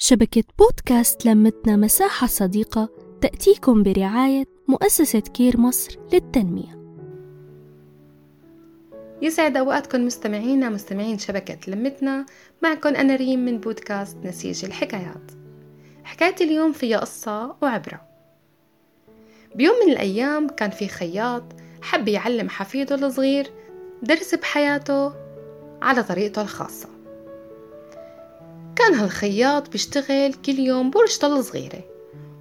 شبكة بودكاست لمتنا مساحة صديقة تأتيكم برعاية مؤسسة كير مصر للتنمية. يسعد أوقاتكم مستمعينا مستمعين شبكة لمتنا. معكم أنا ريم من بودكاست نسيج الحكايات. حكاية اليوم فيها قصة وعبرة. بيوم من الأيام كان في خياط حب يعلم حفيده الصغير درس بحياته على طريقته الخاصة. كان هالخياط بيشتغل كل يوم بورش طل صغيرة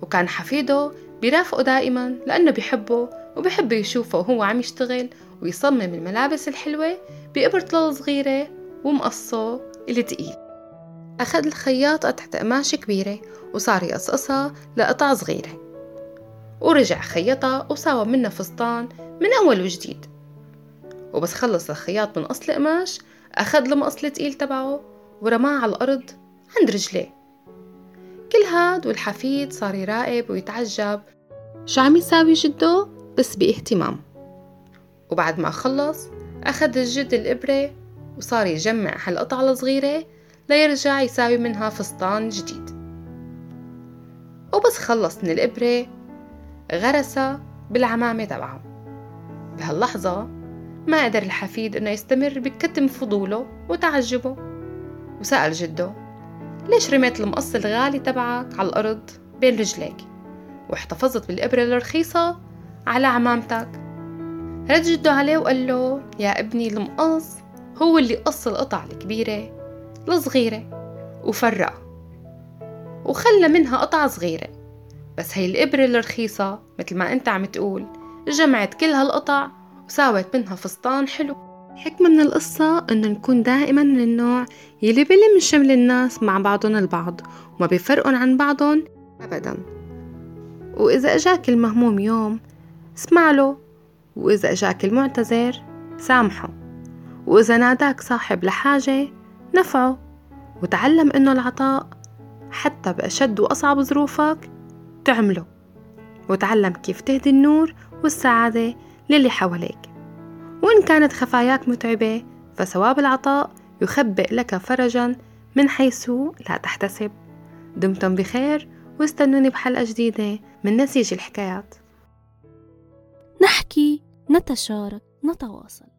وكان حفيده بيرافقه دائما لأنه بيحبه وبيحب يشوفه وهو عم يشتغل ويصمم الملابس الحلوة بإبرة طل صغيرة ومقصه التقيل أخذ الخياط قطعة قماش كبيرة وصار يقصقصها لقطع صغيرة. ورجع خيطها وساوى منها فستان من أول وجديد. وبس خلص الخياط من قص القماش أخذ المقص التقيل تبعه ورماه على الأرض عند رجليه كل هاد والحفيد صار يراقب ويتعجب. شو عم يساوي جده بس باهتمام. وبعد ما خلص أخذ الجد الإبرة وصار يجمع هالقطعة الصغيرة ليرجع يساوي منها فستان جديد. وبس خلص من الإبرة غرسها بالعمامة تبعه. بهاللحظة ما قدر الحفيد إنه يستمر بكتم فضوله وتعجبه. وسأل جده ليش رميت المقص الغالي تبعك على الأرض بين رجليك؟ واحتفظت بالإبرة الرخيصة على عمامتك. رد جده عليه وقال له يا ابني المقص هو اللي قص القطع الكبيرة الصغيرة وفرقها وخلى منها قطعة صغيرة. بس هي الإبرة الرخيصة مثل ما أنت عم تقول جمعت كل هالقطع وساوت منها فستان حلو. حكمة من القصة إنه نكون دائما من النوع يلي بلم شمل الناس مع بعضهم البعض وما بيفرقن عن بعضهم أبدا. وإذا أجاك المهموم يوم اسمع له وإذا أجاك المعتذر سامحه. وإذا ناداك صاحب لحاجة نفعه. وتعلم إنه العطاء حتى بأشد وأصعب ظروفك تعمله. وتعلم كيف تهدي النور والسعادة للي حواليك. وإن كانت خفاياك متعبة فثواب العطاء يخبئ لك فرجا من حيث لا تحتسب. دمتم بخير واستنوني بحلقة جديدة من نسيج الحكايات. نحكي نتشارك نتواصل.